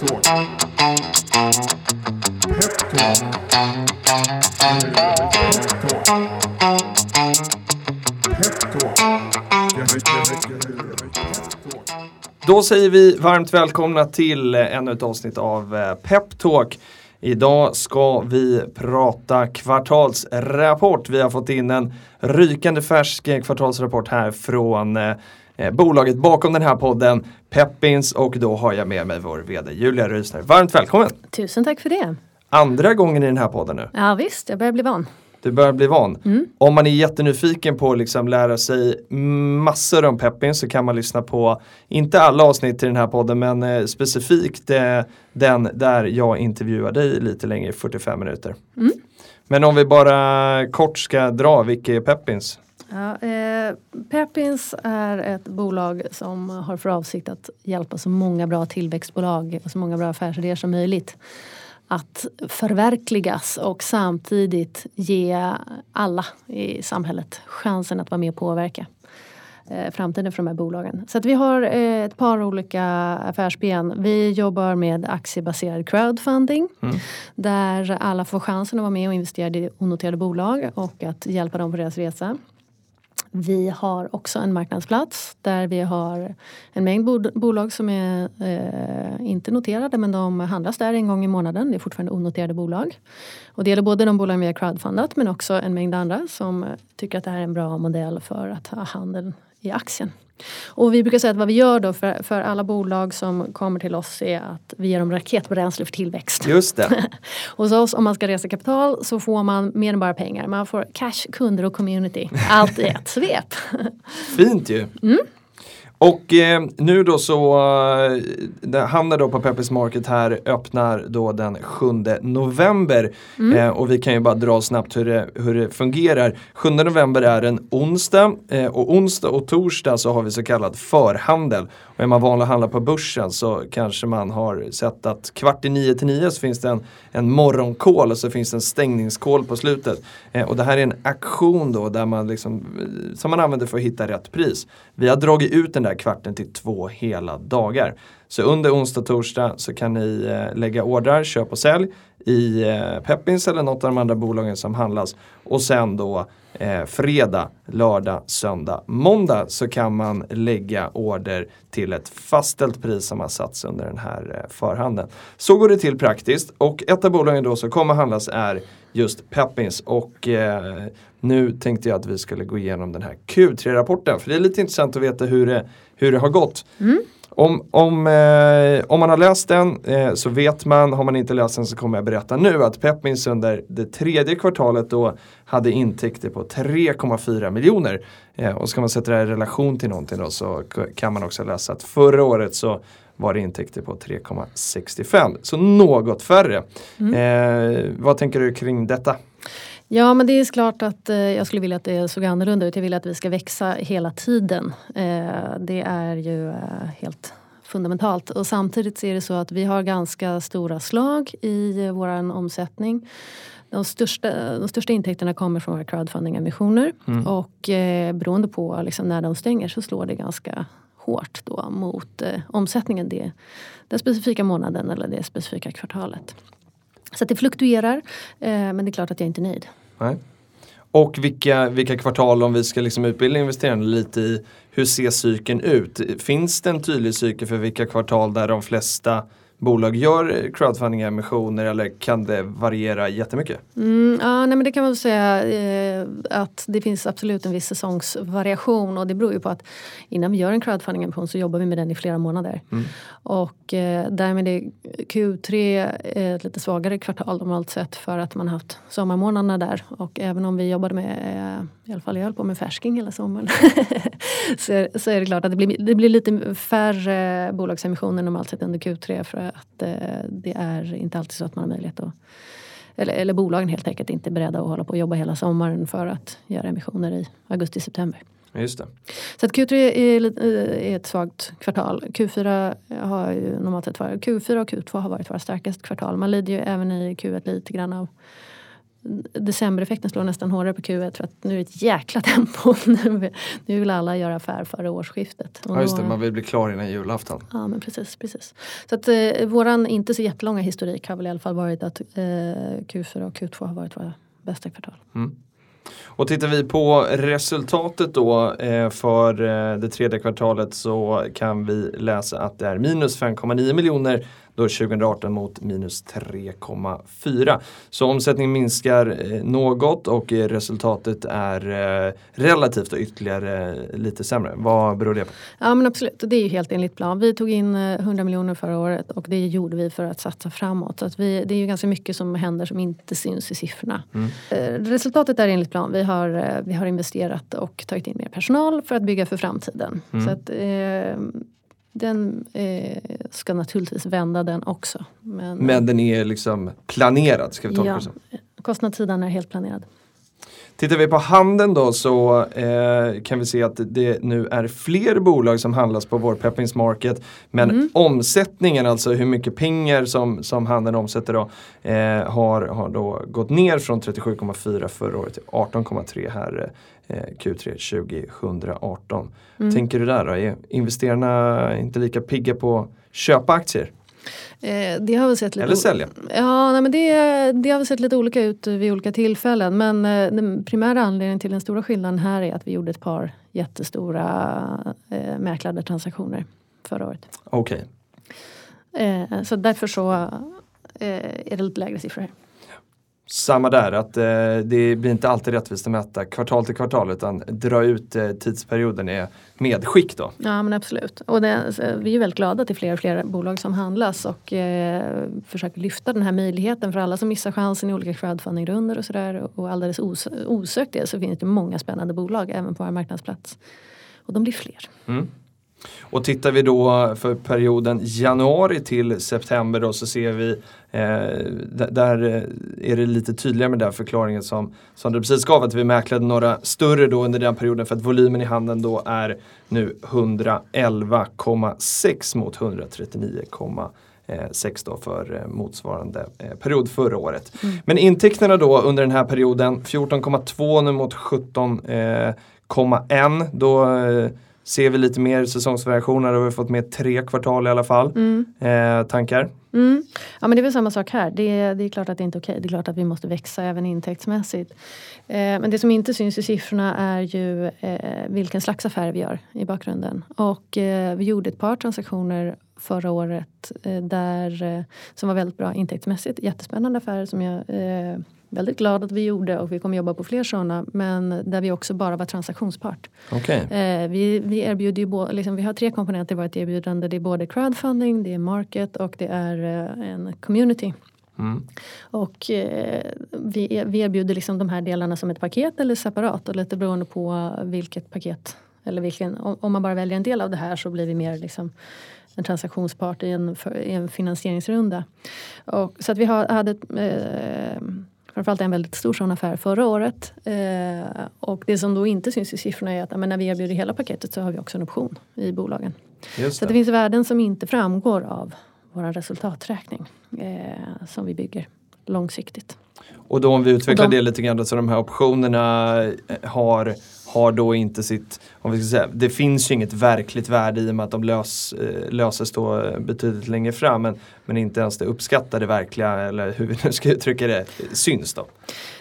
Peptalk. Peptalk. Då säger vi varmt välkomna till eh, ännu ett avsnitt av eh, Peptalk. Idag ska vi prata kvartalsrapport. Vi har fått in en rykande färsk eh, kvartalsrapport här från eh, bolaget bakom den här podden, Peppins och då har jag med mig vår VD Julia Rysner. Varmt välkommen! Tusen tack för det. Andra gången i den här podden nu. Ja visst, jag börjar bli van. Du börjar bli van. Om man är jättenyfiken på att liksom lära sig massor om Peppin så kan man lyssna på, inte alla avsnitt i den här podden, men eh, specifikt eh, den där jag intervjuar dig lite längre, 45 minuter. Men om vi bara kort ska dra, vilka är Peppins? Ja, eh, Peppins är ett bolag som har för avsikt att hjälpa så många bra tillväxtbolag och så många bra affärsidéer som möjligt att förverkligas och samtidigt ge alla i samhället chansen att vara med och påverka eh, framtiden för de här bolagen. Så vi har eh, ett par olika affärsben. Vi jobbar med aktiebaserad crowdfunding där alla får chansen att vara med och investera i onoterade bolag och att hjälpa dem på deras resa. Vi har också en marknadsplats där vi har en mängd bod- bolag som är eh, inte noterade men de handlas där en gång i månaden. Det är fortfarande onoterade bolag. Och det gäller både de bolag vi har crowdfundat men också en mängd andra som tycker att det här är en bra modell för att ha handeln i aktien. Och vi brukar säga att vad vi gör då för, för alla bolag som kommer till oss är att vi ger dem raketbränsle för tillväxt. Just det, Hos oss om man ska resa kapital så får man mer än bara pengar. Man får cash, kunder och community. Allt i ett svep. fint ju. Och eh, nu då så, eh, hamnar då på Peppers Market här, öppnar då den 7 november. Eh, och vi kan ju bara dra snabbt hur det, hur det fungerar. 7 november är en onsdag eh, och onsdag och torsdag så har vi så kallad förhandel. Och är man van att handla på börsen så kanske man har sett att kvart i nio till nio så finns det en, en morgonkål och så finns det en stängningskål på slutet. Eh, och det här är en aktion då där man liksom, eh, som man använder för att hitta rätt pris. Vi har dragit ut den där kvarten till två hela dagar. Så under onsdag och torsdag så kan ni eh, lägga ordrar, köp och sälj i eh, Peppins eller något av de andra bolagen som handlas. Och sen då eh, fredag, lördag, söndag, måndag så kan man lägga order till ett fastställt pris som har satts under den här eh, förhandeln. Så går det till praktiskt och ett av bolagen då som kommer handlas är just Peppins och eh, nu tänkte jag att vi skulle gå igenom den här Q3-rapporten för det är lite intressant att veta hur det, hur det har gått. Mm. Om, om, eh, om man har läst den eh, så vet man, har man inte läst den så kommer jag berätta nu att Peppins under det tredje kvartalet då hade intäkter på 3,4 miljoner. Eh, och ska man sätta det här i relation till någonting då så kan man också läsa att förra året så var det intäkter på 3,65. Så något färre. Eh, vad tänker du kring detta? Ja men det är klart att eh, jag skulle vilja att det såg annorlunda ut. Jag vill att vi ska växa hela tiden. Eh, det är ju eh, helt fundamentalt. Och samtidigt så är det så att vi har ganska stora slag i eh, vår omsättning. De största, de största intäkterna kommer från våra crowdfunding-emissioner. Och eh, beroende på liksom, när de stänger så slår det ganska hårt då mot eh, omsättningen det, den specifika månaden eller det specifika kvartalet. Så det fluktuerar. Eh, men det är klart att jag inte är nöjd. Nej. Och vilka, vilka kvartal, om vi ska liksom utbilda investerarna lite i, hur ser cykeln ut? Finns det en tydlig cykel för vilka kvartal där de flesta bolag gör crowdfunding-emissioner eller kan det variera jättemycket? Mm, ja, nej, men det kan man säga eh, att det finns absolut en viss säsongsvariation och det beror ju på att innan vi gör en crowdfunding-emission så jobbar vi med den i flera månader. Och eh, därmed är Q3 ett lite svagare kvartal normalt sett för att man har haft sommarmånaderna där och även om vi jobbade med, eh, i alla fall jag höll på med färsking hela sommaren, så, är- så är det klart att det blir, det blir lite färre bolagsemissioner normalt sett under Q3 för att eh, det är inte alltid så att man har möjlighet att eller, eller bolagen helt enkelt inte är beredda att hålla på och jobba hela sommaren för att göra emissioner i augusti-september. Just det. Så att Q3 är, lite- är ett svagt kvartal. Q4 har ju normalt sett varit, Q4 och Q2 har varit våra starkaste kvartal. Man lider ju även i Q1 lite grann av decembereffekten slår nästan hårdare på Q1 för att nu är det ett jäkla tempo. nu, vill alla göra affär före årsskiftet. Och ja just det, man vill bli klar innan julafton. Ja men precis. precis. Så att eh, våran inte så jättelånga historik har väl i alla fall varit att eh, Q4 och Q2 har varit våra bästa kvartal. Mm. Och tittar vi på resultatet då eh, för eh, det tredje kvartalet så kan vi läsa att det är minus 5,9 miljoner då 2018 mot minus 3,4. Så omsättningen minskar eh, något och resultatet är eh, relativt och ytterligare lite sämre. Vad beror det på? Ja men absolut, det är ju helt enligt plan. Vi tog in 100 eh, miljoner förra året och det gjorde vi för att satsa framåt. Så att vi, det är ju ganska mycket som händer som inte syns i siffrorna. Mm. Resultatet är enligt plan. Vi har, vi har investerat och tagit in mer personal för att bygga för framtiden. Mm. Så att, eh, den eh, ska naturligtvis vända den också. Men, Men den är liksom planerad, ska vi tolka det som? Kostnadssidan är helt planerad. Tittar vi på handeln då så eh, kan vi se att det nu är fler bolag som handlas på vår Peppins Market. Men mm. omsättningen, alltså hur mycket pengar som, som handeln omsätter då, eh, har, har då gått ner från 37,4 förra året till 18,3 här eh, Q3 2018. Mm. Tänker du där då? Är investerarna inte lika pigga på att köpa aktier? Eh, det har vi sett lite Eller sälja? Ja, nej, men det, det har vi sett lite olika ut vid olika tillfällen. Men eh, den primära anledningen till den stora skillnaden här är att vi gjorde ett par jättestora eh, mäklade transaktioner förra året. Okej. Okay. Eh, så därför så eh, är det lite lägre siffror här samma där, att eh, det blir inte alltid rättvist att mäta kvartal till kvartal utan dra ut eh, tidsperioden är medskick då. Ja men absolut. Och det, alltså, vi är väldigt glada till fler och fler bolag som handlas och eh, försöker lyfta den här möjligheten för alla som missar chansen i olika crowdfundingrunder och sådär och alldeles os osökt det så finns det många spännande bolag även på vår marknadsplats. Och de blir fler. Mm. Och tittar vi då för perioden januari till september då så ser vi eh, där är det lite tydligare med den förklaringen som, som du precis gav att vi mäklade några större då under den perioden för att volymen i handeln då är nu 111,6 mot 139,6 då för eh, motsvarande eh, period förra året. Mm. Men intäkterna då under den här perioden 14,2 nu mot 17,1 då ser vi lite mer säsongsvariationer och vi har fått med tre kvartal i alla fall. Mm. Eh, tankar? Mm. Ja men det är väl samma sak här. Det, det är klart att det inte är okej. Det är klart att vi måste växa även intäktsmässigt. Eh, men det som inte syns i siffrorna är ju eh, vilken slags affär vi gör i bakgrunden. Och eh, vi gjorde ett par transaktioner förra året eh, där, eh, som var väldigt bra intäktsmässigt. Jättespännande affärer som jag väldigt glad att vi gjorde och vi kommer jobba på fler sådana. Men där vi också bara var transaktionspart. Okay. Eh, vi, vi erbjuder ju bo, liksom, vi har tre komponenter i vårt erbjudande. Det är både crowdfunding, det är market och det är eh, en community. Mm. Och eh, vi, vi erbjuder liksom de här delarna som ett paket eller separat och lite beroende på vilket paket eller vilken, om, om man bara väljer en del av det här så blir vi mer liksom en transaktionspart i en, för, i en finansieringsrunda. Och, så att vi har, hade eh, framförallt en väldigt stor sån affär förra året. Eh, och det som då inte syns i siffrorna är att men när vi erbjuder hela paketet så har vi också en option i bolagen. Det. Så det finns värden som inte framgår av vår resultaträkning eh, som vi bygger långsiktigt. Och då om vi utvecklar de, det lite grann så de här optionerna har har då inte sitt, om vi ska säga, det finns ju inget verkligt värde i och med att de lös, eh, löses då betydligt längre fram men, men inte ens det uppskattade verkliga, eller hur vi nu ska uttrycka det, syns då.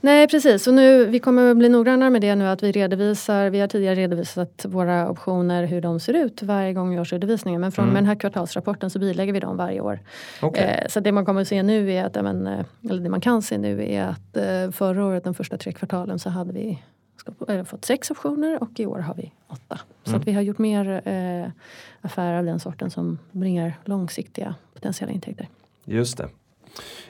Nej precis och nu, vi kommer att bli noggrannare med det nu att vi redovisar, vi har tidigare redovisat våra optioner hur de ser ut varje gång vi gör redovisningen men från mm. med den här kvartalsrapporten så bilägger vi dem varje år. Okay. Eh, så det man kommer att se nu är att, eller det man kan se nu är att eh, förra året, de första tre kvartalen så hade vi fått sex optioner och i år har vi åtta. Så mm. att vi har gjort mer eh, affärer av den sorten som bringar långsiktiga potentiella intäkter. Just det.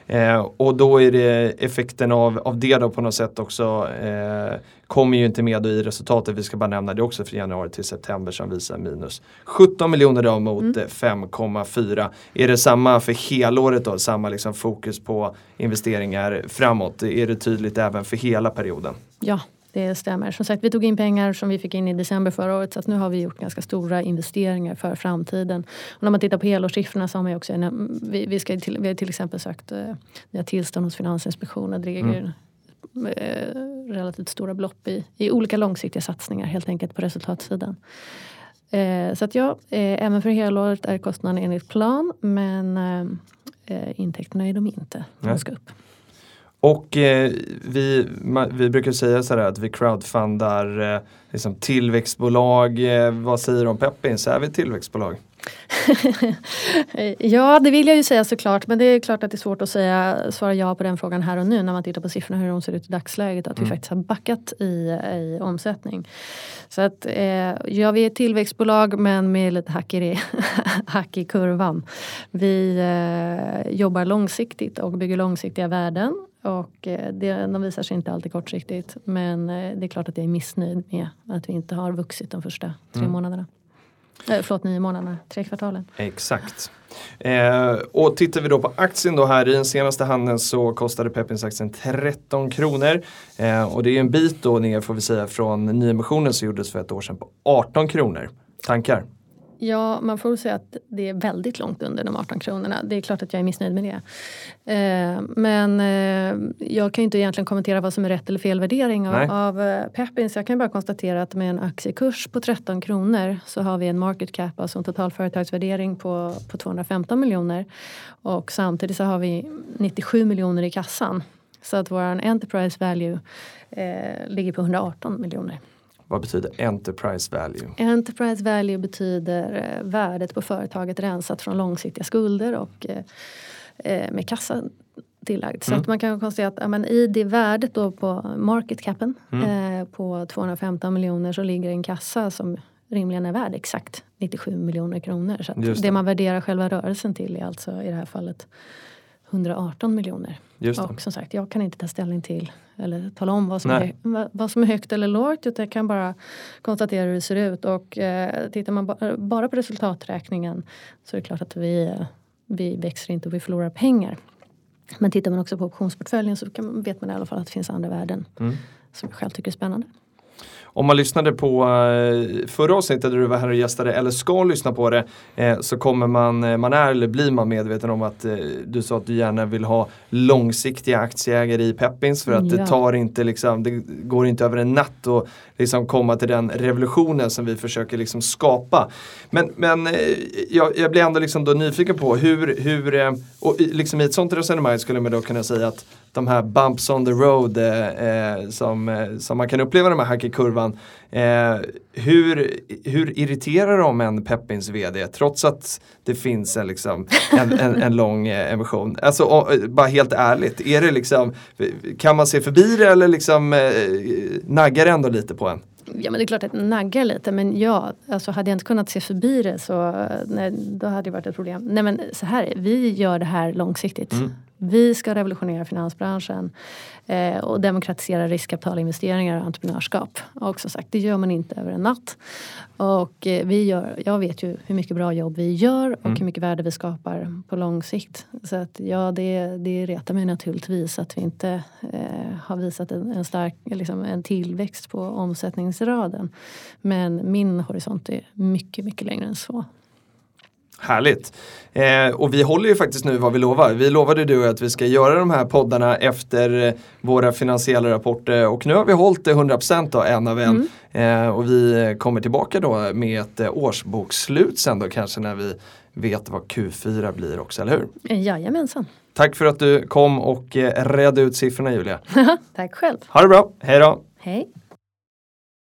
Eh, och då är det effekten av, av det då på något sätt också eh, kommer ju inte med i resultatet. Vi ska bara nämna det också för januari till september som visar minus 17 miljoner då mot mm. 5,4. Eh, är det samma för helåret då? Samma liksom fokus på investeringar framåt? Är det tydligt även för hela perioden? Ja, det stämmer. Som sagt, vi tog in pengar som vi fick in i december förra året så nu har vi gjort ganska stora investeringar för framtiden. Och när man tittar på helårssiffrorna så har man också vi, vi, ska till, vi har till exempel sökt eh, nya tillstånd hos Finansinspektionen. Det ligger mm. eh, relativt stora belopp i, i olika långsiktiga satsningar helt enkelt på resultatsidan. Eh, så att ja, eh, även för helåret är kostnaden enligt plan men eh, intäkterna är de inte. De ska upp. Och eh, vi, vi brukar säga så att vi crowdfundar eh, liksom tillväxtbolag. Eh, vad säger du om Peppins? Är vi ett tillväxtbolag? ja, det vill jag ju säga såklart. Men det är klart att det är svårt att säga, svara ja på den frågan här och nu när man tittar på siffrorna hur de ser ut i dagsläget. Att mm. vi faktiskt har backat i, i omsättning. Så att eh, ja, vi är ett tillväxtbolag men med lite hack i, hack i kurvan. Vi eh, jobbar långsiktigt och bygger långsiktiga värden. Och eh, det, de visar sig inte alltid kortsiktigt. Men eh, det är klart att jag är missnöjd med att vi inte har vuxit de första tre mm. månaderna. Eh, förlåt, nio månaderna, tre kvartalen. Exakt. Eh, och tittar vi då på aktien då här i den senaste handeln så kostade Peppins aktien 13 kronor. Eh, och det är en bit då ner får vi säga från nyemissionen som gjordes för ett år sedan på 18 kronor. Tankar? Ja, man får säga att det är väldigt långt under de 18 kronorna. Det är klart att jag är missnöjd med det. Eh, men eh, jag kan ju inte egentligen kommentera vad som är rätt eller fel värdering av, av eh, Peppins. Jag kan bara konstatera att med en aktiekurs på 13 kronor så har vi en market cap, alltså en total företagsvärdering på, på 215 miljoner. Och samtidigt så har vi 97 miljoner i kassan. Så att vår enterprise value eh, ligger på 118 miljoner. Vad betyder enterprise value? Enterprise value betyder eh, värdet på företaget rensat från långsiktiga skulder och eh, eh med kassa tillagd. Så mm. att man kan konstatera att ja, men i det värdet då på market capen mm. eh, på 215 miljoner så ligger en kassa som rimligen är värd exakt 97 miljoner kronor. Så det. det man värderar själva rörelsen till är alltså i det här fallet 118 miljoner. Och som sagt, jag kan inte ta ställning till eller tala om vad som, är, vad som är högt eller lågt utan jag kan bara konstatera hur det ser ut. Och eh, tittar man ba bara på resultaträkningen så är det klart att vi, vi växer inte och vi förlorar pengar. Men tittar man också på optionsportföljen så kan, vet man i alla fall att det finns andra värden mm. som jag själv tycker är spännande. Om man lyssnade på eh, förra avsnittet där du var här och gästade eller ska lyssna på det eh, så kommer man, eh, man är eller blir man medveten om att du sa att du gärna vill ha långsiktiga aktieägare i Peppins för att ja. det tar inte liksom, det går inte över en natt att liksom komma till den revolutionen som vi försöker liksom skapa. Men, men jag, jag blir ändå liksom då nyfiken på hur, hur och liksom i ett sånt resonemang skulle man då kunna säga att de här bumps on the road eh, som, som man kan uppleva de här hackkurvan frågan. Eh, hur, hur irriterar de en Peppins VD trots att det finns en, liksom, en, en, en lång eh, emission? Alltså och, bara helt ärligt, är det liksom, kan man se förbi det eller liksom, eh, naggar det ändå lite på en? Ja men det är klart att det naggar lite men ja, alltså hade jag inte kunnat se förbi det så nej, då hade det varit ett problem. Nej men så här, vi gör det här långsiktigt. Mm. Vi ska revolutionera finansbranschen eh, och demokratisera riskkapitalinvesteringar och entreprenörskap. Och som sagt, det gör man inte över en natt. Och eh, vi gör, jag vet ju hur mycket bra jobb vi gör och mm. hur mycket värde vi skapar på lång sikt. Så att ja, det, det retar mig naturligtvis att vi inte eh, har visat en, en stark liksom en tillväxt på omsättningsraden. Men min horisont är mycket, mycket längre än så. Härligt. Eh, och vi håller ju faktiskt nu vad vi lovar. Vi lovade du att vi ska göra de här poddarna efter våra finansiella rapporter och nu har vi hållit det 100% då, en av en. Mm. Eh, och vi kommer tillbaka då med ett eh, årsbokslut sen då kanske när vi vet vad Q4 blir också, eller hur? Jajamensan. Tack för att du kom och eh, redde ut siffrorna Julia. Tack själv. Ha det bra, hej då. Hej.